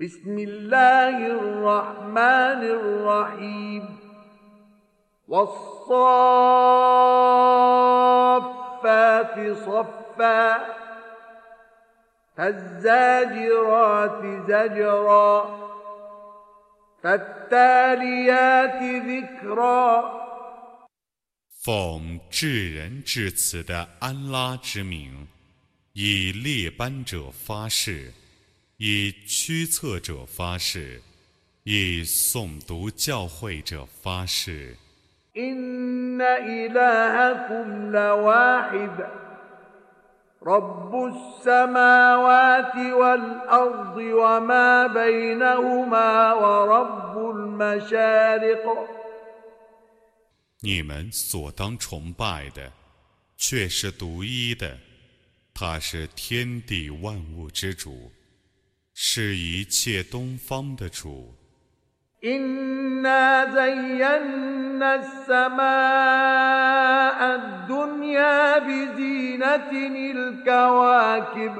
بسم الله الرحمن الرحيم والصافات صفا فالزاجرات زجرا فالتاليات ذكرا 奉至仁至慈的安拉之名，以列班者发誓， 以驱策者发誓，以诵读教诲者发誓。إن إلهكم لواحد رب السماوات والأرض وما بينهما ورب المشارق 你们所当崇拜的，却是独一的，他是天地万物之主， 是一切东方的主。إنا زينا السماء الدنيا بزينة الكواكب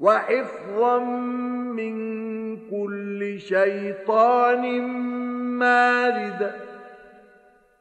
وحفظا من كل شيطان مارد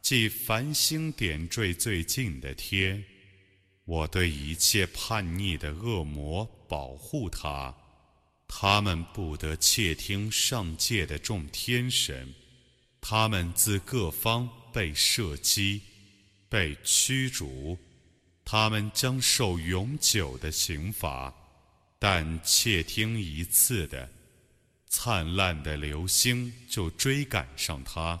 即繁星点缀最近的天。我对一切叛逆的恶魔保护他。他们不得窃听上界的众天神，他们自各方被射击，被驱逐，他们将受永久的刑罚。但窃听一次的灿烂的流星就追赶上他。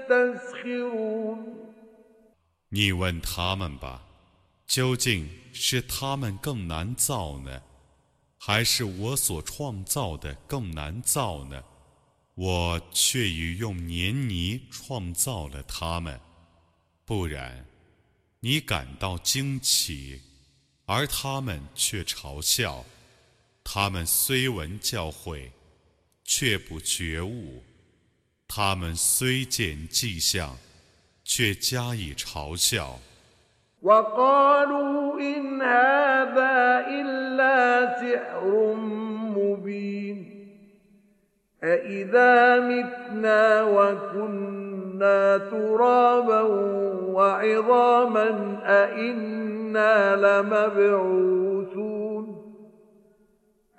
你问他们吧，究竟是他们更难造呢？还是我所创造的更难造呢？我却已用黏泥创造了他们，不然，你感到惊奇，而他们却嘲笑。他们虽闻教诲，却不觉悟；他们虽见迹象，却加以嘲笑。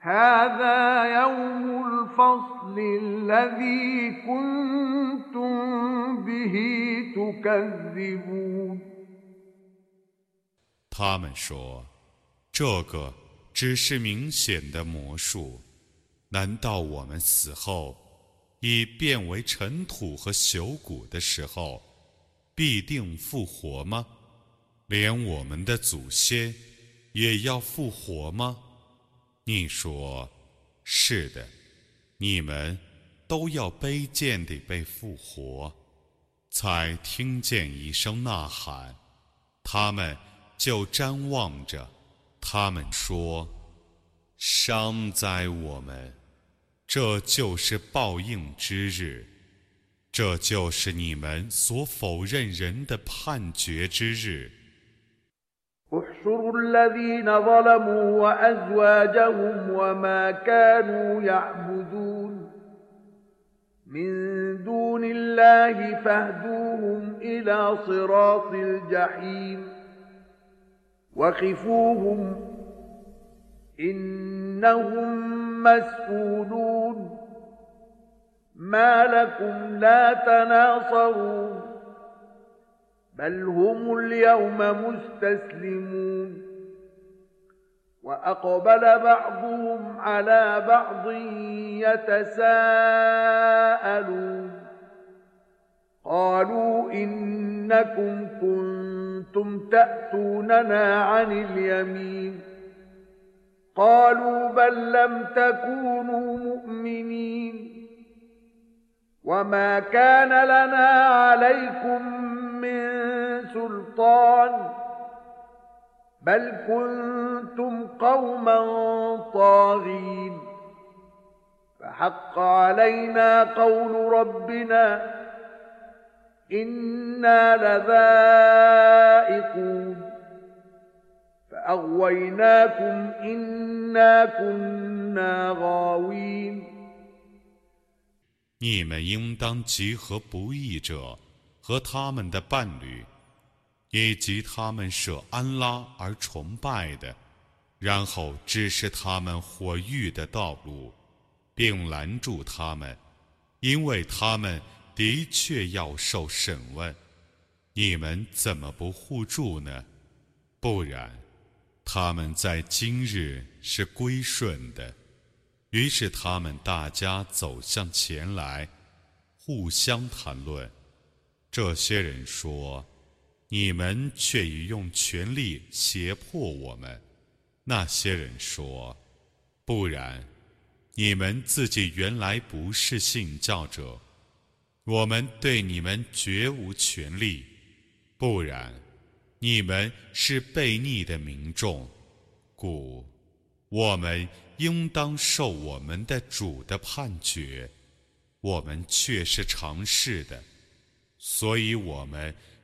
هذا يوم الفصل الذي كنتم به تكذبون 他们说：“这个只是明显的魔术。难道我们死后已变为尘土和朽骨的时候，必定复活吗？连我们的祖先也要复活吗？” 你说：“是的，你们都要卑贱地被复活。”才听见一声呐喊，他们就瞻望着。他们说：“伤哉我们！这就是报应之日，这就是你们所否认人的判决之日。احشروا الذين ظلموا وأزواجهم وما كانوا يعبدون من دون الله فاهدوهم إلى صراط الجحيم وخفوهم إنهم مسؤولون ما لكم لا تناصرون بل هم اليوم مستسلمون. وأقبل بعضهم على بعض يتساءلون. قالوا إنكم كنتم تأتوننا عن اليمين. قالوا بل لم تكونوا مؤمنين. وما كان لنا عليكم من سلطان بل كنتم قوما طاغين فحق علينا قول ربنا انا لذائقون فاغويناكم انا كنا غاوين 你们应当集合不义者和他们的伴侣 以及他们舍安拉而崇拜的，然后指示他们火狱的道路，并拦住他们，因为他们的确要受审问。你们怎么不互助呢？不然，他们在今日是归顺的。于是他们大家走向前来，互相谈论。这些人说。你们却已用权力胁迫我们。那些人说：“不然，你们自己原来不是信教者，我们对你们绝无权利。不然，你们是悖逆的民众，故我们应当受我们的主的判决。我们却是尝试的，所以我们。”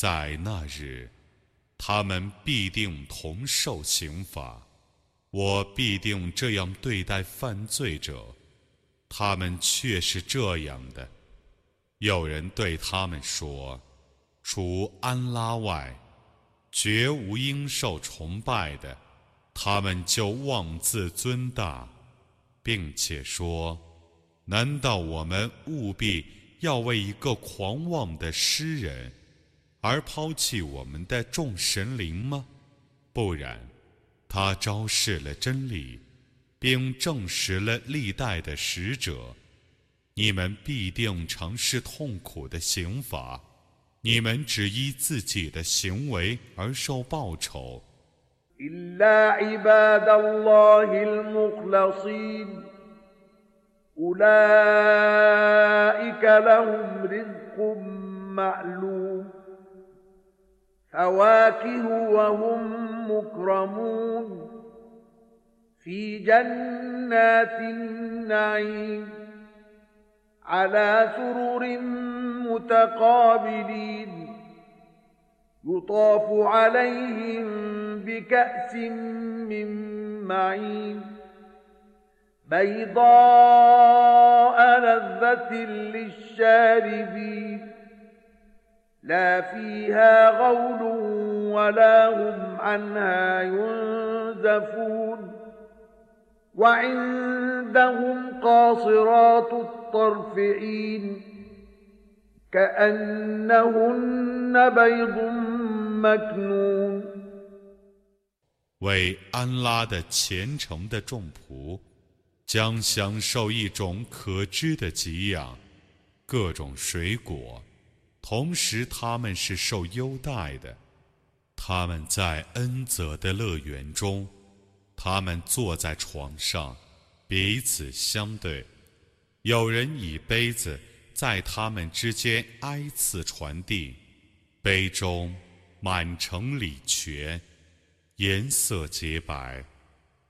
在那日，他们必定同受刑罚。我必定这样对待犯罪者。他们却是这样的。有人对他们说：“除安拉外，绝无应受崇拜的。”他们就妄自尊大，并且说：“难道我们务必要为一个狂妄的诗人？”而抛弃我们的众神灵吗？不然，他昭示了真理，并证实了历代的使者。你们必定尝试痛苦的刑罚，你们只依自己的行为而受报酬。فواكه وهم مكرمون في جنات النعيم على سرر متقابلين يطاف عليهم بكأس من معين بيضاء لذة للشاربين لا فيها غول ولا هم عنها ينزفون وعندهم قاصرات الطرف عين كأنهن بيض مكنون 为安拉的虔诚的众仆，将享受一种可知的给养，各种水果， 同时他们是受优待的。他们在恩泽的乐园中，他们坐在床上，彼此相对。有人以杯子在他们之间挨次传递，杯中满城礼泉。颜色洁白，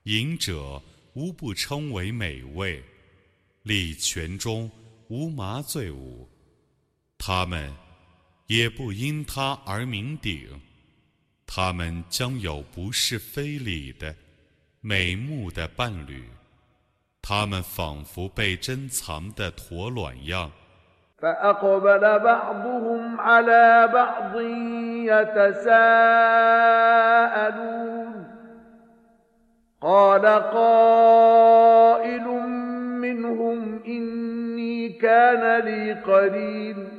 饮者无不称为美味。礼泉中无麻醉物，他们也不因他而名鼎。他们将有不是非礼的美目的伴侣，他们仿佛被珍藏的驼卵样。فأقبل بعضهم على بعض يتساءلون قال قائل منهم إني كان لي قرين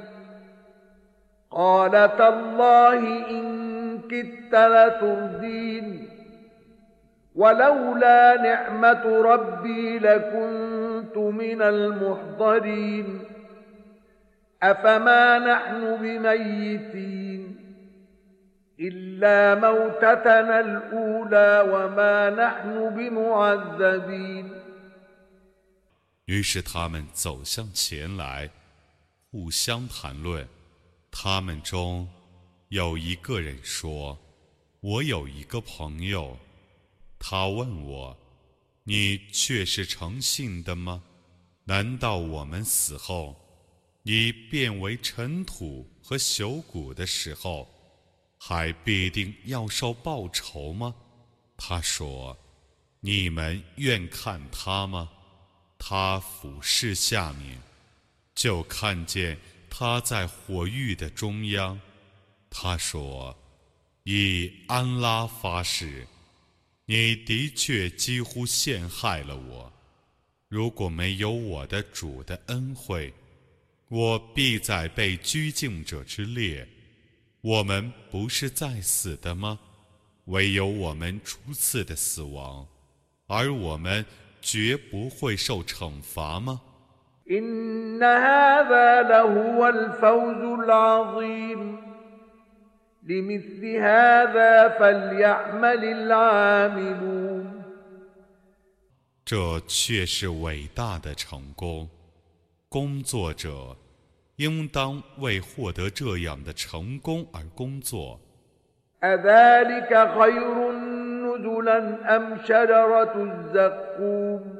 قال تالله إن كدت لتردين ولولا نعمة ربي لكنت من المحضرين أفما نحن بميتين إلا موتتنا الأولى وما نحن بمعذبين 于是他们走向前来，互相谈论。 他们中有一个人说：“我有一个朋友。”他问我：“你却是诚信的吗？难道我们死后，你变为尘土和朽骨的时候，还必定要受报酬吗？”他说：“你们愿看他吗？”他俯视下面，就看见他在火域的中央。他说：“以安拉发誓。”你的确几乎陷害了我。如果没有我的主的恩惠，我必在被拘禁者之列。我们不是在死的吗？唯有我们初次的死亡，而我们绝不会受惩罚吗 ？لمثل هذا فليعمل العاملون 这却是伟大的成功，工作者应当为获得这样的成功而工作。أذلك خير نزلا أم شجرة الزقوم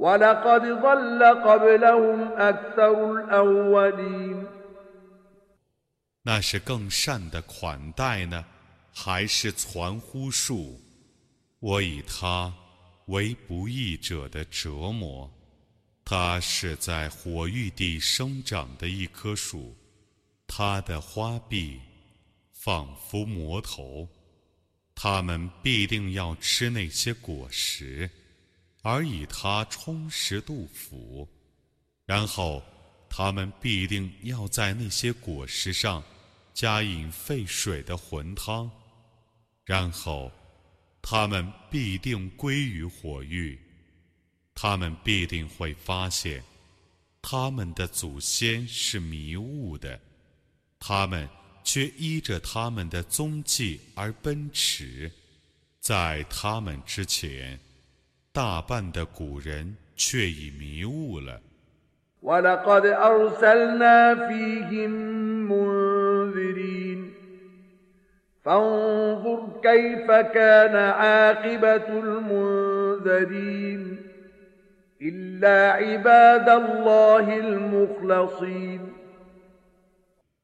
ولقد ضل قبلهم أكثر الأولين 那是更善的款待呢，还是传呼术？我以它为不义者的折磨。它是在火域地生长的一棵树，它的花臂仿佛魔头，他们必定要吃那些果实， 而以它充实杜甫，然后他们必定要在那些果实上加饮沸水的浑汤，然后他们必定归于火域。他们必定会发现，他们的祖先是迷雾的，他们却依着他们的踪迹而奔驰。在他们之前，大半的古人却已迷雾了。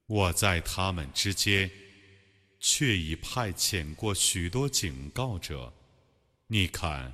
我在他们之间，却已派遣过许多警告者。你看，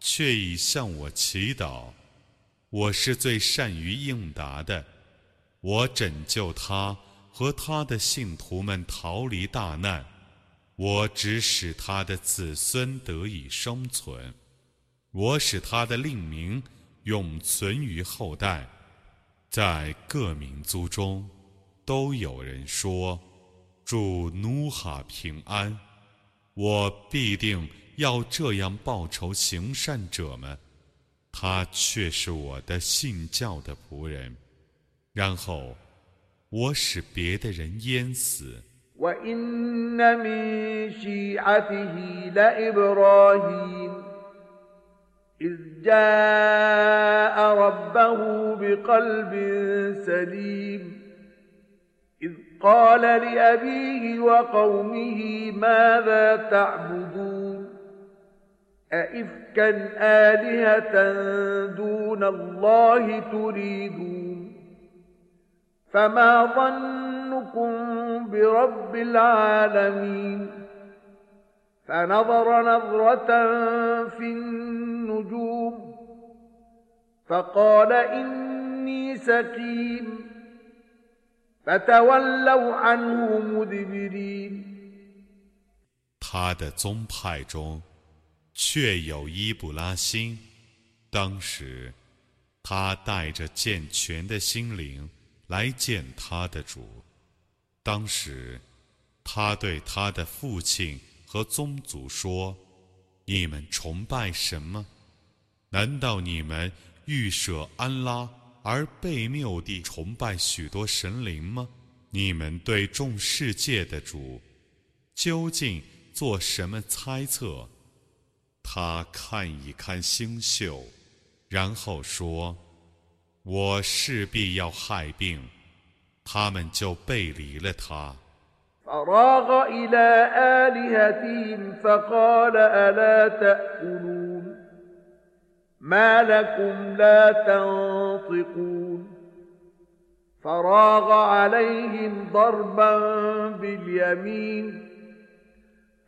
却已向我祈祷，我是最善于应答的。我拯救他和他的信徒们逃离大难，我只使他的子孙得以生存，我使他的令名。永存于后代，在各民族中，都有人说：“祝努哈平安。”我必定要这样报仇行善者们，他却是我的信教的仆人。然后，我使别的人淹死。إذ جاء ربه بقلب سليم إذ قال لأبيه وقومه ماذا تعبدون أئفكا آلهة دون الله تريدون فما ظنكم برب العالمين فنظر نظرة في النجوم فقال إني سقيم فتولوا عنه مدبرين 他的宗派中， 却有伊布拉欣。当时，他带着健全的心灵来见他的主。当时，他对他的父亲。和宗族说：“你们崇拜什么？难道你们欲舍安拉而被谬地崇拜许多神灵吗？你们对众世界的主究竟做什么猜测？”他看一看星宿，然后说：“我势必要害病。”他们就背离了他。فراغ إلى آلهتهم فقال ألا تأكلون ما لكم لا تنطقون فراغ عليهم ضربا باليمين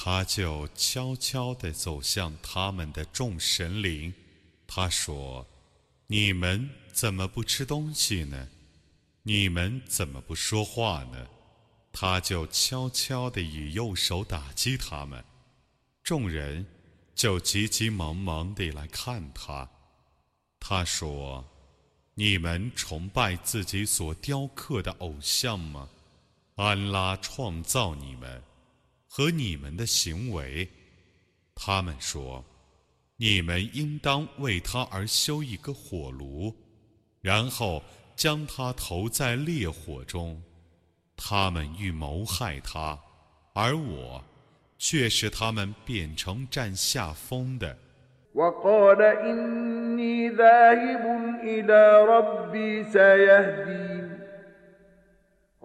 他就悄悄地走向他们的众神灵，他说：“你们怎么不吃东西呢？你们怎么不说话呢？”他就悄悄地以右手打击他们，众人就急急忙忙地来看他。他说：“你们崇拜自己所雕刻的偶像吗？安拉创造你们。”和你们的行为，他们说：“你们应当为他而修一个火炉，然后将他投在烈火中。”他们欲谋害他，而我却使他们变成占下风的。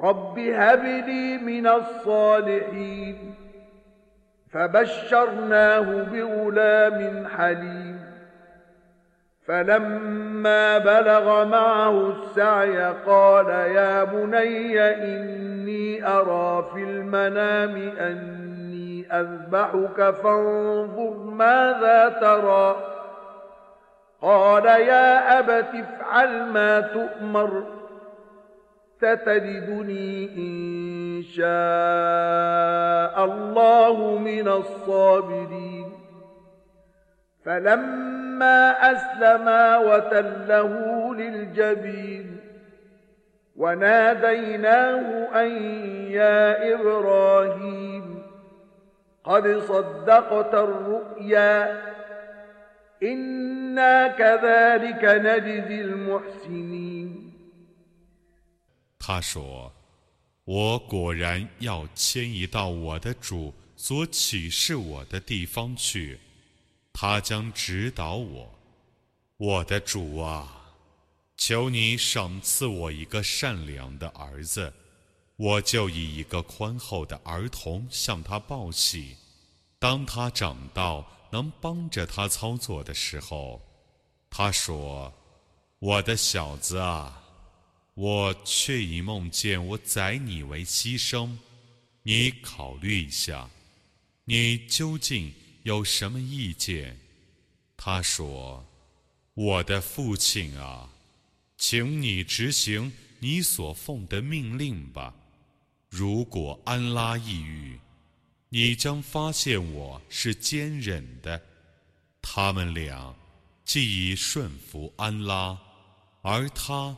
رب هب لي من الصالحين فبشرناه بغلام حليم فلما بلغ معه السعي قال يا بني إني أرى في المنام أني أذبحك فانظر ماذا ترى قال يا أبت افعل ما تؤمر ستجدني إن شاء الله من الصابرين. فلما أسلما وتله للجبين وناديناه أن يا إبراهيم قد صدقت الرؤيا إنا كذلك نجزي المحسنين. 他说：“我果然要迁移到我的主所启示我的地方去，他将指导我。我的主啊，求你赏赐我一个善良的儿子，我就以一个宽厚的儿童向他报喜。当他长到能帮着他操作的时候，他说：‘我的小子啊。’”我却已梦见我宰你为牺牲，你考虑一下，你究竟有什么意见？他说：“我的父亲啊，请你执行你所奉的命令吧。如果安拉抑郁，你将发现我是坚忍的。他们俩既已顺服安拉，而他。”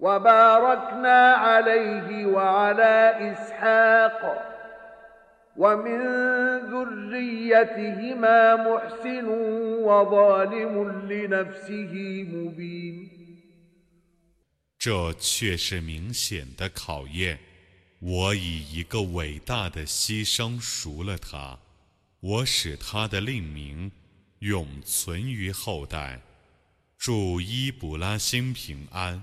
وباركنا عليه وعلى إسحاق ومن ذريتهما محسن وظالم لنفسه مبين 这却是明显的考验。我以一个伟大的牺牲赎了他，我使他的令名永存于后代。祝伊卜拉欣平安。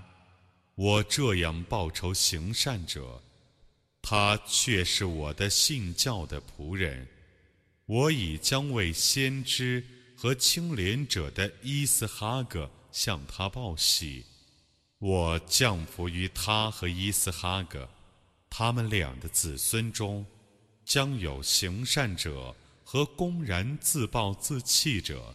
我这样报仇行善者，他却是我的信教的仆人。我已将为先知和清廉者的伊斯哈格向他报喜。我降服于他和伊斯哈格，他们俩的子孙中，将有行善者和公然自暴自弃者。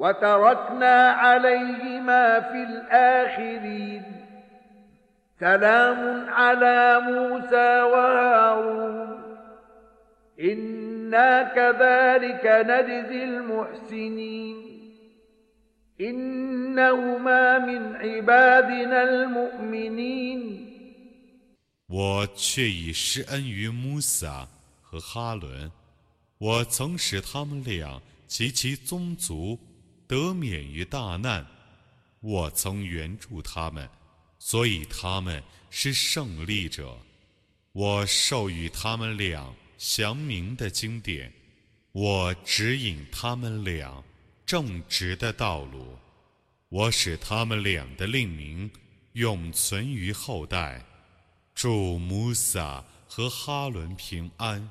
وتركنا عليهما في الاخرين سلام على موسى وهارون انا كذلك نجزي المحسنين انهما من عبادنا المؤمنين 我却已施恩于穆萨和哈伦，我曾使他们俩及其宗族 得免于大难，我曾援助他们，所以他们是胜利者。我授予他们俩祥明的经典，我指引他们俩正直的道路，我使他们俩的令名永存于后代。祝穆萨和哈伦平安，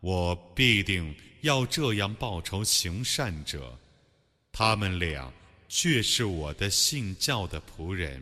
我必定要这样报仇行善者。他们俩却是我的信教的仆人。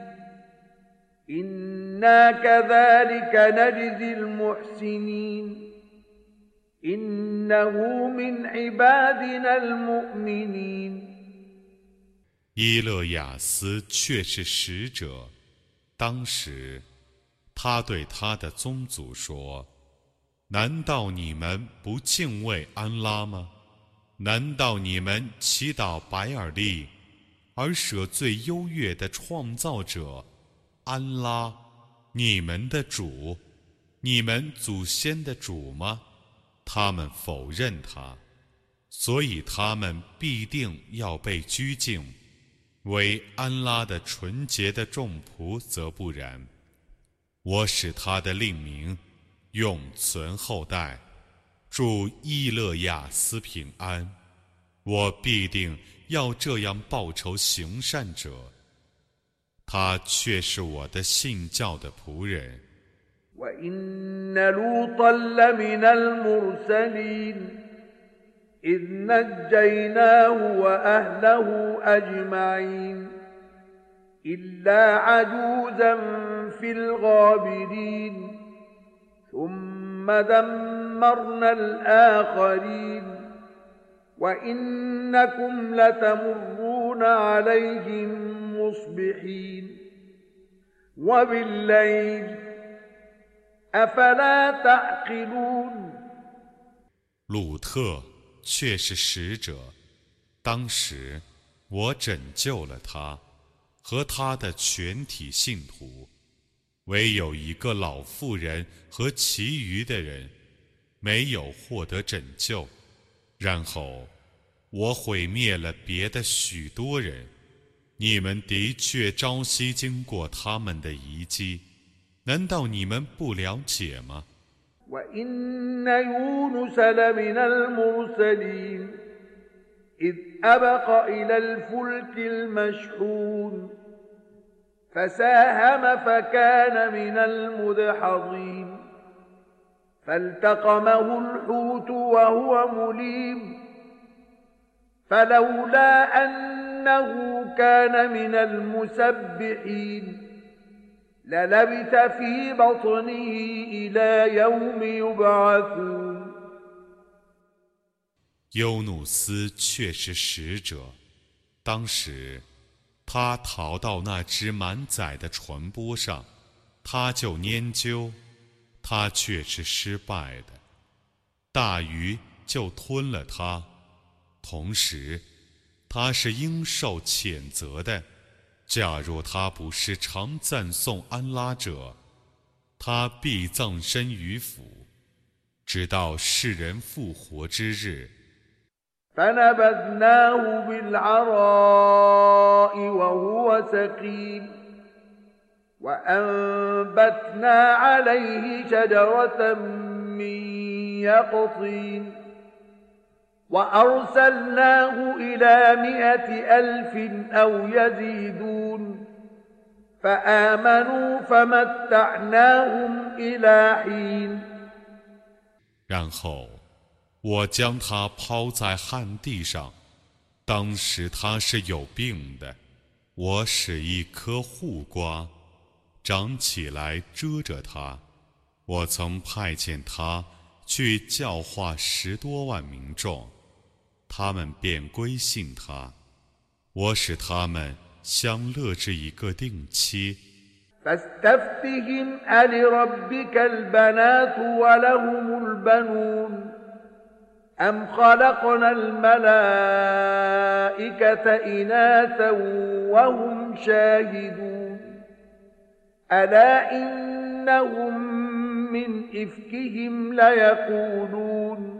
伊勒雅斯却是使者。当时，他对他的宗族说：“难道你们不敬畏安拉吗？难道你们祈祷白尔利，而舍最优越的创造者？”安拉，你们的主，你们祖先的主吗？他们否认他，所以他们必定要被拘禁。为安拉的纯洁的众仆则不然。我使他的令名永存后代。祝伊勒亚斯平安。我必定要这样报仇行善者。他却是我的信教的仆人。وإن لوطا لمن المرسلين إذ نجيناه وأهله أجمعين إلا عجوزا في الغابرين ثم دمرنا الآخرين وإنكم لتمرون عليهم 鲁特却是使者，当时我拯救了他和他的全体信徒，唯有一个老妇人和其余的人没有获得拯救，然后我毁灭了别的许多人。你们的确朝夕经过他们的遗迹，难道你们不了解吗？وإن يونس لمن المرسلين إذ أبق إلى الفلك المشحون فساهم فكان من المدحضين فالتقمه الحوت وهو مليم فلولا أن إنه كان من المسبحين للبث في بطنه إلى يوم يبعثون 优努斯却是使者，当时他逃到那只满载的船舶上，他就研究，他却是失败的，大鱼就吞了他，同时 他是应受谴责的。假若他不是常赞颂安拉者，他必葬身于府，直到世人复活之日。فنبذناه بالعراء وهو سقيم وأنبتنا عليه شجرة من يقطين وأرسلناه إلى مئة ألف أو يزيدون فآمنوا فمتعناهم إلى حين 然后我将他抛在旱地上，当时他是有病的。我使一棵护瓜长起来遮着他。我曾派遣他去教化十多万民众， 他们便归信他。我使他们相乐至一个定期。أم خلقنا الملائكة إناثا وهم شاهدون ألا إنهم من إفكهم ليقولون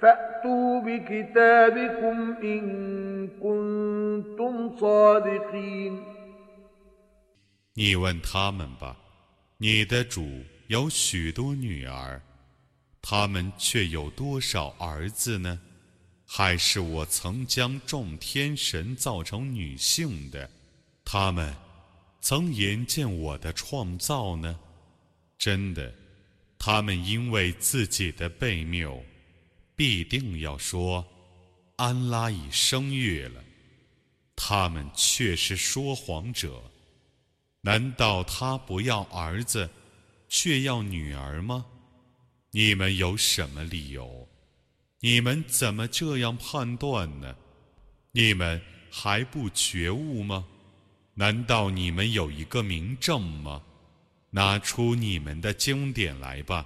فأتوا بكتابكم إن كنتم صادقين 你问他们吧，你的主有许多女儿，他们却有多少儿子呢？还是我曾将众天神造成女性的，他们曾眼见我的创造呢？真的，他们因为自己的悖谬， 必定要说：安拉已生育了。他们却是说谎者。难道他不要儿子，却要女儿吗？你们有什么理由？你们怎么这样判断呢？你们还不觉悟吗？难道你们有一个明证吗？拿出你们的经典来吧！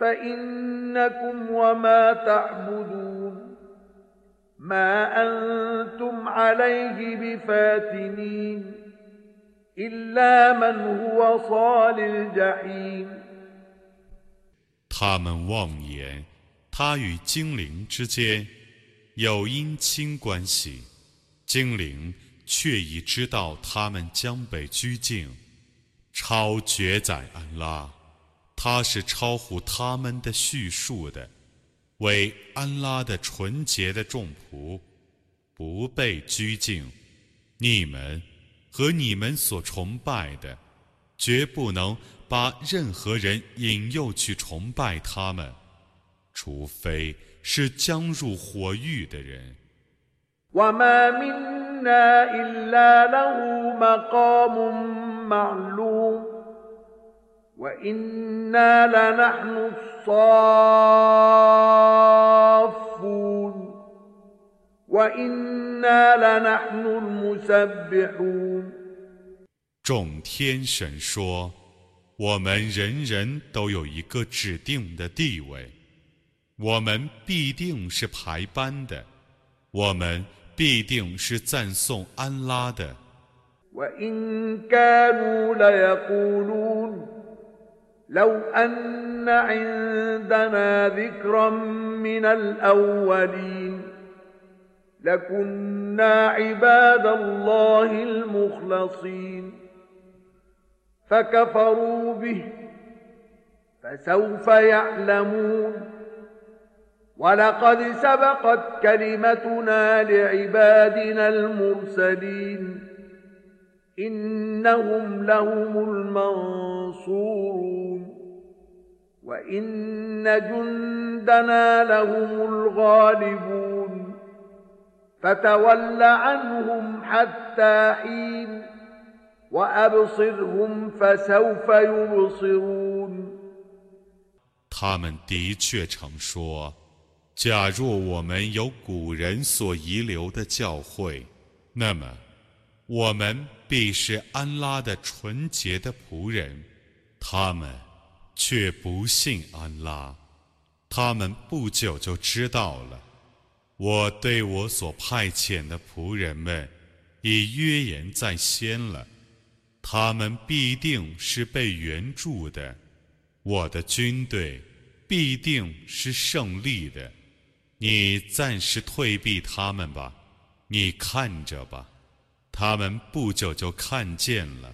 فإنكم وما تعبدون ما أنتم عليه بفاتنين إلا من هو صال الجحيم 他们妄言，他与精灵之间有姻亲关系，精灵却已知道他们将被拘禁。超绝宰安拉， 他是超乎他们的叙述的，为安拉的纯洁的众仆，不被拘禁。你们和你们所崇拜的，绝不能把任何人引诱去崇拜他们，除非。是将入火狱的人。وإنا لنحن الصافون وإنا لنحن المسبحون 众天神说：“ 我们人人都有一个指定的地位，我们必定是排班的，我们必定是赞颂安拉的。وإن كانوا ليقولون لو أن عندنا ذكرا من الأولين لكنا عباد الله المخلصين فكفروا به فسوف يعلمون ولقد سبقت كلمتنا لعبادنا المرسلين إنهم لهم المنصورون وإن جندنا لهم الغالبون فتول عنهم حتى حين وأبصرهم فسوف يبصرون 他们的确曾说：“假若我们有古人所遗留的教诲，那么我们必是安拉的纯洁的仆人，他们 却不信安拉。他们不久就知道了。我对我所派遣的仆人们已约言在先了，他们必定是被援助的。我的军队必定是胜利的。你暂时退避他们吧，你看着吧。他们不久就看见了。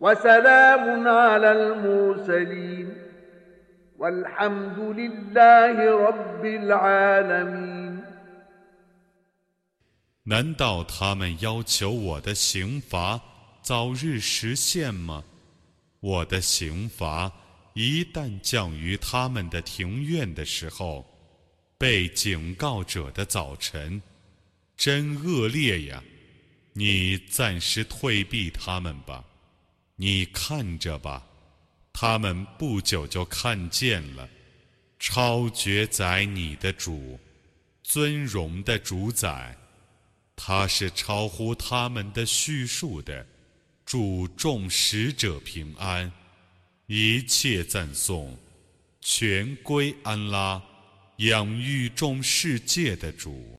وسلام على المرسلين والحمد لله رب العالمين 难道他们要求我的刑罚早日实现吗？我的刑罚一旦降于他们的庭院的时候，被警告者的早晨，真恶劣呀！你暂时退避他们吧， 你看着吧，他们不久就看见了，超绝宰你的主，尊荣的主宰，他是超乎他们的叙述的，主众使者平安，一切赞颂，全归安拉，养育众世界的主。